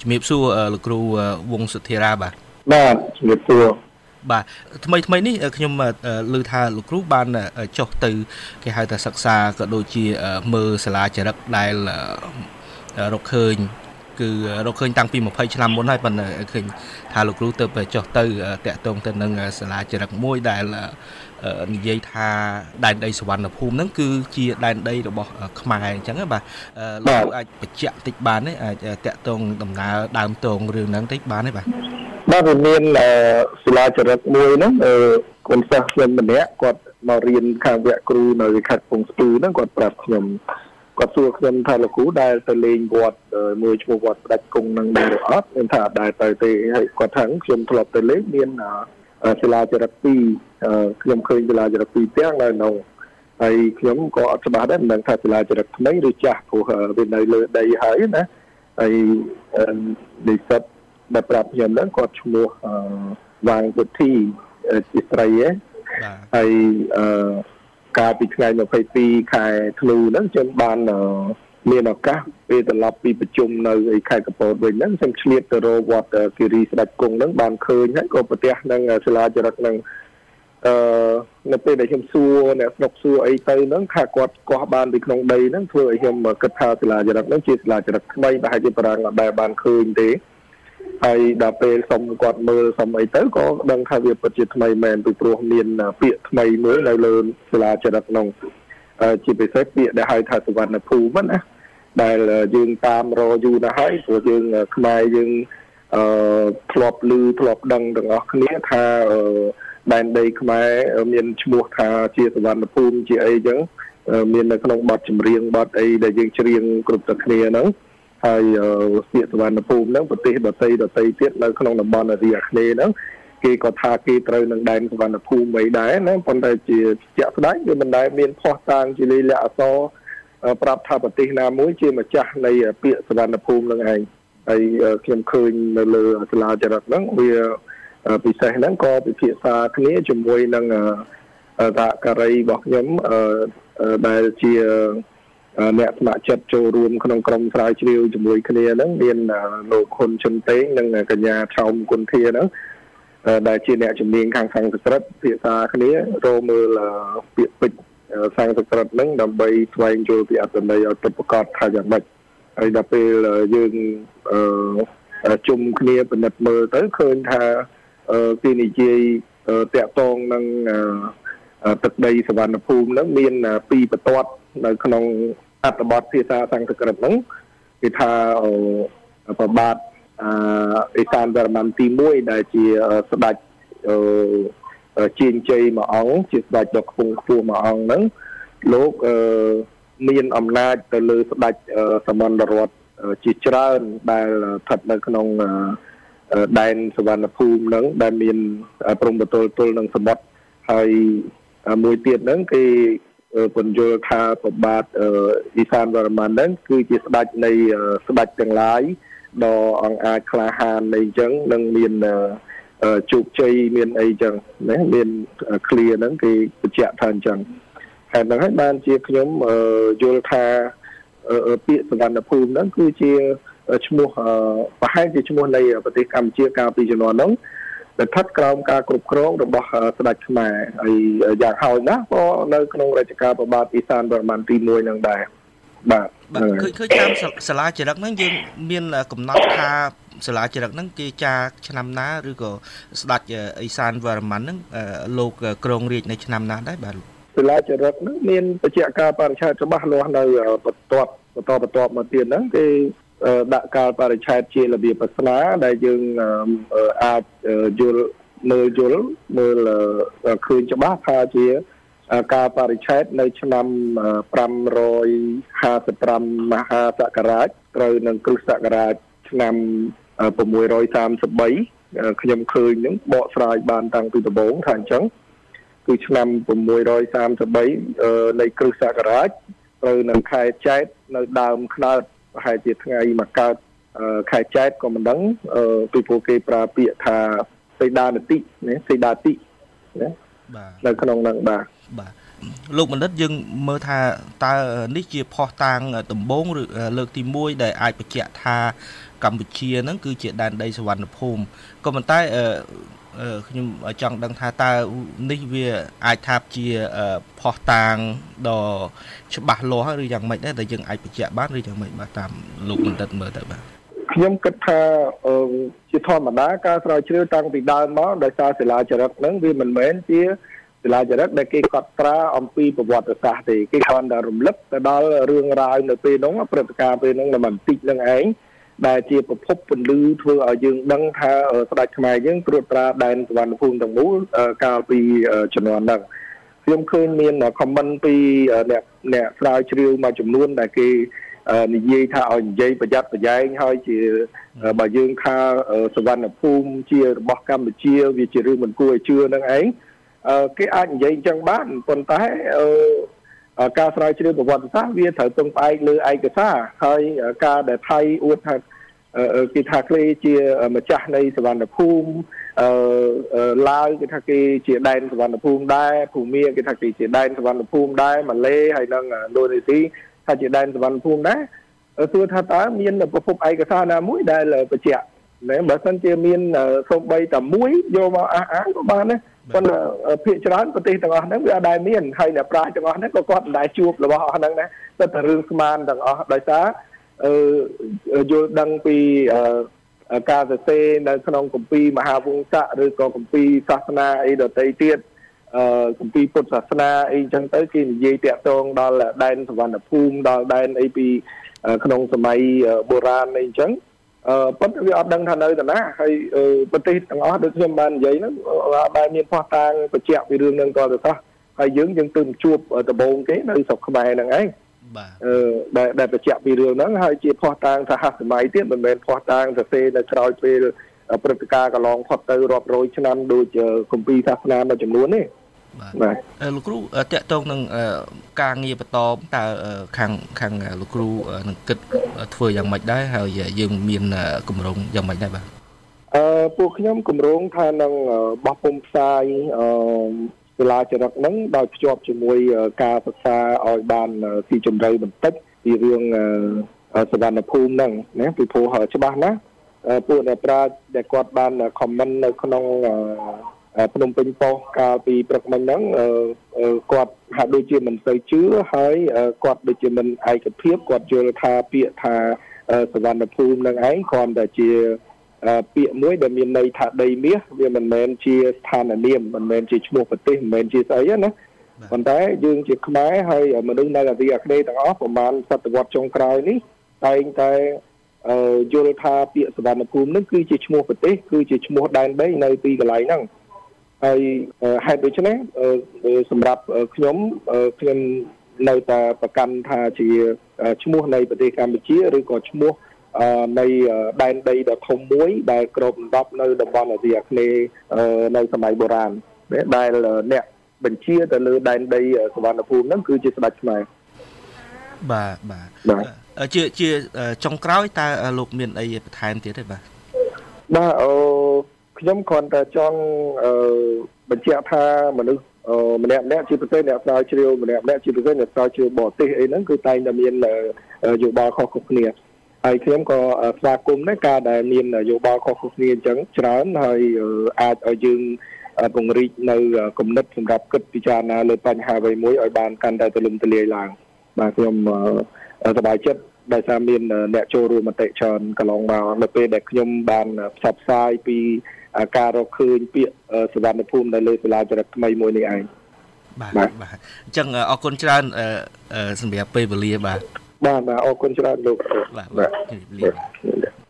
ជំរាបសួរលោកគ្រូវងសុធារាបាទបាទជំរាបសួរបាទថ្មីថ្មីនេះខ្ញុំឮថាលោកគ្រូបានចុះទៅ គេហៅថាសិក្សាក៏ដូចជាមើលសាលាចរិតដែលរកឃើញ គឺរកឃើញតាំងពី20ឆ្នាំមុនហើយប៉ុន្តែឃើញថាលោកគ្រូទៅចុះទៅតាក់ទងទៅនឹងសាលាចរិតមួយដែលនិយាយថាដែនដីសវណ្ណភូមិហ្នឹងគឺជាដែនដីរបស់ខ្មែរអញ្ចឹងបាទលោកអាចបញ្ជាក់តិចបានទេអាចតាក់ទងដំណើរដើមតងរឿងហ្នឹងតិចបានទេបាទបាទវាមានសាលាចរិតមួយហ្នឹងគុណសិស្សខ្ញុំម្នាក់គាត់មករៀនខាងវគ្គគ្រូនៅខេត្តកំពង់ស្ពឺហ្នឹងគាត់ប្រាប់ខ្ញុំ គាត់សួរខ្ញុំថាលោកគ្រូដែលទៅលេងវត្តមួយឈ្មោះវត្តផ្ដាច់គង់នឹងដែរអត់ខ្ញុំថាដែរទៅទេហើយគាត់ថាខ្ញុំធ្លាប់ទៅលេងមានសាលាចរិត2ខ្ញុំឃើញសាលាចរិត2ទាំងនៅក្នុងហើយខ្ញុំក៏អត់ច្បាស់ដែរមិនដឹងថាសាលាចរិតថ្មីឬចាស់ព្រោះវានៅលើដីហើយណាហើយនិស្សិតដែលប្រាប់ខ្ញុំហ្នឹងគាត់ឈ្មោះវាងពុទ្ធីជាស្រីឯងហើយអឺ កាលពីថ្ងៃ22ខែធ្នូហ្នឹងខ្ញុំបានមានឱកាសពេលត្រឡប់ពីប្រជុំនៅឯខេត្តកពតវិញហ្នឹងខ្ញុំឆ្លៀតទៅរកវត្តគិរីស្ដេចគង់ហ្នឹងបានឃើញហើយក៏ប្រទះនឹងសាលាចរិតហ្នឹងអឺនៅពេលដែលខ្ញុំសួរអ្នកស្រុកសួរអីទៅហ្នឹងថាគាត់កោះបានពីក្នុងដីហ្នឹងធ្វើឲ្យខ្ញុំគិតថាសាលាចរិតហ្នឹងជាសាលាចរិតថ្មីប្រហែលជាប្រាំងអត់ដែលបានឃើញទេ ហើយដល់ពេលសុំគាត់មើលសុំអីទៅក៏ដឹងថាវាពិតជាថ្មីមែនពីព្រោះមានពាក្យថ្មីមួយនៅលើសាលាចរិតក្នុងជាពិសេសពាក្យដែលហៅថាសវណ្ណភូមិណាដែលយើងតាមរយូរណាស់ហើយព្រោះយើងខ្មែរយើងអឺធ្លាប់ឮធ្លាប់ដឹងទាំងអស់គ្នាថាដែនដីខ្មែរមានឈ្មោះថាជាសវណ្ណភូមិជាអីចឹងមាននៅក្នុងបទចម្រៀងបទអីដែលយើងច្រៀងគ្រប់តែគ្នាហ្នឹង ហើយពាក្យសវណ្ណភូមិហ្នឹងប្រទេសដតីដតីទៀតនៅក្នុងតំបន់អាស៊ីអាគ្នេយ៍ហ្នឹងគេក៏ថាគេត្រូវនឹងដែនសវណ្ណភូមិអីដែរណាប៉ុន្តែជាជាក់ស្ដែងវាមិនដែលមានផុសតាងជាលិលាអសរប្រាប់ថាប្រទេសណាមួយជាម្ចាស់នៃពាក្យសវណ្ណភូមិនឹងឯងហើយខ្ញុំឃើញនៅលើសាលាចរិតហ្នឹងវាពិសេសហ្នឹងក៏ពិភាក្សាគ្នាជាមួយនឹងតាការីរបស់ខ្ញុំដែលជា អ្នកស្ម័គ្រចិត្តចូលរួមក្នុងក្រុមស្រាវជ្រាវជាមួយគ្នាហ្នឹងមានលោកហ៊ុនជុនតេងនិងកញ្ញាឆោមគុន្ធាហ្នឹងដែលជាអ្នកជំនាញខាងខាងស្រិតភាសាគ្នារមើលពាក្យពេចន៍សាំងទឹកក្រិតហ្នឹងដើម្បីស្វែងយល់ពីអត្ថន័យឲ្យពិតប្រាកដថាយ៉ាងម៉េចហើយដល់ពេលយើងជុំគ្នាពិនិត្យមើលទៅឃើញថាគេនិយាយតាក់ទងនឹង ទឹកដីសវណ្ណភូមិហ្នឹងមានពីរបន្ទាត់នៅក្នុងអត្ថបទភាសាសំស្ក្រឹតហ្នឹងគេថាប្របាទអេសានវរ្ម័នទី1ដែលជាស្ដេចជាងជ័យមួយអង្គជាស្ដេចដ៏ខ្ពង់ខ្ពស់មួយអង្គហ្នឹងលោកមានអំណាចទៅលើស្ដេចសមន្តរដ្ឋជាច្រើនដែលស្ថិតនៅក្នុងដែនសវណ្ណភូមិហ្នឹងដែលមានព្រំប្រទល់ទល់នឹងសមុទ្រហើយ មួយទៀតហ្នឹងគេពន្យល់ថាប្របាទអ៊ីសានវរ្ម័នហ្នឹងគឺជាស្ដេចនៃស្ដេចទាំងឡាយដ៏អង្អាចក្លាហាននៃអញ្ចឹងនឹងមានជោគជ័យមានអីចឹងណាមានឃ្លាហ្នឹងគេបញ្ជាក់ថាអញ្ចឹងហើយហ្នឹងហើយបានជាខ្ញុំយល់ថាពាក្យសវណ្ណភូមិហ្នឹងគឺជាឈ្មោះប្រហែលជាឈ្មោះនៃប្រទេសកម្ពុជាកាលពីជំនាន់ហ្នឹង ដែលស្ថិតក្រោមការគ្រប់គ្រងរបស់ស្ដេចខ្មែរហើយយ៉ាងហោចណាស់ក៏នៅក្នុងរជ្ជកាលប្របាទអ៊ីសានវរ្ម័នទី1នឹងដែរបាទបាទឃើញឃើញតាមសាលាចរិតហ្នឹងយើងមានកំណត់ថាសាលាចរិតហ្នឹងគេចាឆ្នាំណាឬក៏ស្ដេចអ៊ីសានវរ្ម័នហ្នឹងលោកគ្រងរាជនៅឆ្នាំណាដែរបាទសាលាចរិតហ្នឹងមានបច្ចៈការបរិច្ឆេទច្បាស់លាស់នៅបន្ទាប់បន្តបន្ទាប់មកទៀតហ្នឹងគេ ដាក់ការបរិច្ឆេទជារបៀបសាសនាដែលយើងអាចយល់មើលយល់មើលឃើញច្បាស់ថាជាការបរិច្ឆេទនៅឆ្នាំ555មហាសករាជត្រូវនឹងគ្រិស្តសករាជឆ្នាំ633ខ្ញុំឃើញនឹងបកស្រាយបានតាំងពីដំបូងថាអញ្ចឹងគឺឆ្នាំ633នៃគ្រិស្តសករាជត្រូវនឹងខែចែកនៅដើមខ្នើត ប្រហែលជាថ្ងៃមកកើតខែចែកក៏មិនដឹងពីព្រោះគេប្រើពាក្យថាសីដានតិណាសីដាតិណាបាទនៅក្នុងហ្នឹងបាទបាទលោកបណ្ឌិតយើងមើលថាតើនេះជាផុសតាងដំបងឬលើកទី1ដែលអាចបញ្ជាក់ថាកម្ពុជាហ្នឹងគឺជាដែនដីសវណ្ណភូមិក៏ប៉ុន្តែ ខ្ញុំចង់ដឹងថាតើនេះវាអាចថាជាផុសតាងដ៏ច្បាស់លាស់ឬយ៉ាងម៉េចដែរដែលយើងអាចបញ្ជាក់បានឬយ៉ាងម៉េចបាទតាមលោកបណ្ឌិតមើលទៅបាទខ្ញុំគិតថាជាធម្មតាការស្រាវជ្រាវតាំងពីដើមមកដោយសារសិលាចារឹកហ្នឹងវាមិនមែនជាសិលាចារឹកដែលគេកត់ត្រាអំពីប្រវត្តិសាស្ត្រទេគេគ្រាន់តែរំលឹកទៅដល់រឿងរ៉ាវនៅពេលហ្នឹងព្រឹត្តិការណ៍ពេលហ្នឹងតែបន្តិចហ្នឹងឯង ដែលជាប្រភពពន្លឺធ្វើឲ្យយើងដឹងថាស្ដេចខ្មែរយើងត្រួតត្រាដែនសវណ្ណភូមិទាំងមូលកាលពីជំនាន់ហ្នឹងខ្ញុំឃើញមានខមមិនពីអ្នកអ្នកស្រាវជ្រាវមួយចំនួនដែលគេនិយាយថាឲ្យនិយាយប្រយ័ត្នប្រយែងហើយជាបើយើងថាសវណ្ណភូមិជារបស់កម្ពុជា វាជារឿងមិនគួរឲ្យជឿនឹងឯងគេអាចនិយាយអញ្ចឹងបានប៉ុន្តែ ការស្រាវជ្រាវប្រវត្តិសាស្ត្រវាត្រូវពឹងផ្អែកលើឯកសារហើយការដែលថៃអួតថាគេថាគេជាម្ចាស់នៃសវណ្ណភូមិអឺឡាវគេថាគេជាដែនសវណ្ណភូមិដែរភូមាគេថាគេជាដែនសវណ្ណភូមិដែរម៉ាឡេហើយនិងឥណ្ឌូនេស៊ីថាជាដែនសវណ្ណភូមិដែរសួរថាតើមានប្រភពឯកសារណាមួយដែលបញ្ជាក់ណែបើសិនជាមានសូម្បីតែមួយយកមកអះអាងក៏បានដែរ ប៉ុន្តែភាគច្រើនប្រទេសទាំងអស់ហ្នឹងវាអត់ដែលមានហើយអ្នកប្រាជ្ញទាំងអស់ហ្នឹងក៏គាត់មិនដែលជួបរបស់អស់ហ្នឹងដែរតែតែរឿងស្មានទាំងអស់ដោយសារអឺយល់ដឹងពីការសរសេរនៅក្នុងគម្ពីរមហាវង្សៈឬក៏គម្ពីរសាសនាអីដទៃទៀតអឺគម្ពីរពុទ្ធសាសនាអីចឹងទៅគេនិយាយតាក់ទងដល់ដែនសវណ្ណភូមិដល់ដែនអីពីក្នុងសម័យបុរាណអីចឹង អឺប៉ុន្តែវាអត់ដឹងថានៅទៅណាហើយប្រទេសទាំងអស់ដូចខ្ញុំបាននិយាយហ្នឹងដែលមានផោះតាងបញ្ជាក់ពីរឿងហ្នឹងក៏ទៅសោះហើយយើងយើងទើបជួបដំបូងគេនៅស្រុកខ្មែរហ្នឹងឯងបាទអឺដែលដែលបញ្ជាក់ពីរឿងហ្នឹងហើយជាផោះតាងសហសម័យទៀតមិនមែនផោះតាងសរសេរនៅក្រោយពេលព្រឹត្តិការណ៍កន្លងផុតទៅរាប់រយឆ្នាំដូចគម្ពីរសាសនាមួយចំនួនទេ បាទលោកគ្រូតកតងនឹងការងារបន្តតើខាងខាងលោកគ្រូនឹងគិតធ្វើយ៉ាងម៉េចដែរហើយយើងមានគម្រោងយ៉ាងម៉េចដែរបាទអឺពួកខ្ញុំគម្រោងថានឹងបោះពុំផ្សាយអឺសាលាចរិតហ្នឹងដោយភ្ជាប់ជាមួយការសិក្សាឲ្យបានទីជម្រៅបន្តិចពីរឿងសវណ្ណភូមិហ្នឹងណាពីព្រោះច្បាស់ណាស់ពួកអ្នកប្រាជ្ញដែលគាត់បានខមមិននៅក្នុង ភ្នំពេញប៉ុស្តិ៍កាលពីព្រឹកមិញហ្នឹងគាត់ហាក់ដូចជាមិនសូវជឿហើយគាត់ដូចជាមិនឯកភាពគាត់យល់ថាពាក្យថាសវណ្ណភូមិនឹងឯងគ្រាន់តែជាពាក្យមួយដែលមានន័យថាដីមាសវាមិនមែនជាស្ថាននាមមិនមែនជាឈ្មោះប្រទេសមិនមែនជាស្អីណាប៉ុន្តែយើងជាខ្មែរហើយមនុស្សនៅអាស៊ីអាគ្នេយ៍ទាំងអស់ប្រហែលសតវត្សចុងក្រោយនេះតែងតែយល់ថាពាក្យសវណ្ណភូមិនឹងគឺជាឈ្មោះប្រទេសគឺជាឈ្មោះដែនដីនៅទីកន្លែងហ្នឹង ហើយហេតុដូច្នេះសម្រាប់ខ្ញុំខ្ញុំនៅតែប្រកាន់ថាជាឈ្មោះនៃប្រទេសកម្ពុជាឬក៏ឈ្មោះនៃដែនដីដ៏ធំមួយ ដែលគ្របដណ្ដប់នៅតំបន់អាស៊ីអាគ្នេយ៍នៅសម័យបុរាណដែលអ្នកបញ្ជាទៅលើដែនដីសវណ្ណភូមិហ្នឹងគឺជាស្ដេចខ្មែរបាទបាទជាជាចុងក្រោយតើលោកមានអីបន្ថែមទៀតទេបាទបាទអូ ខ្ញុំគ្រាន់តែចង់អឺបញ្ជាក់ថាមនុស្សម្នាក់ម្នាក់ជាប្រទេសអ្នកស្រាវជ្រាវម្នាក់ម្នាក់ជាប្រទេសអ្នកស្រាវជ្រាវបរទេសអីហ្នឹងគឺតែងតែមានយោបល់ខុសៗគ្នាហើយខ្ញុំក៏ស្វាគមន៍ដែរការដែលមានយោបល់ខុសៗគ្នាអញ្ចឹងច្រើនហើយអាចឲ្យយើងពង្រីកនៅគំនិតសម្រាប់គិតពិចារណាលើបញ្ហាអ្វីមួយឲ្យបានកាន់តែទូលំទូលាយឡើងបាទខ្ញុំសប្បាយចិត្តដោយសារមានអ្នកចូលរួមមតិច្រើនកន្លងមកនៅពេលដែលខ្ញុំបានផ្សព្វផ្សាយពី ការរកឃើញពាក្យសវណ្ណភូមិនៅលើសាលាចរិតថ្មីមួយនេះឯងបាទបាទអញ្ចឹងអរគុណច្រើនសម្រាប់ពេលវេលាបាទបាទបាទអរគុណច្រើនលោកបាទបាទជម្រាបលា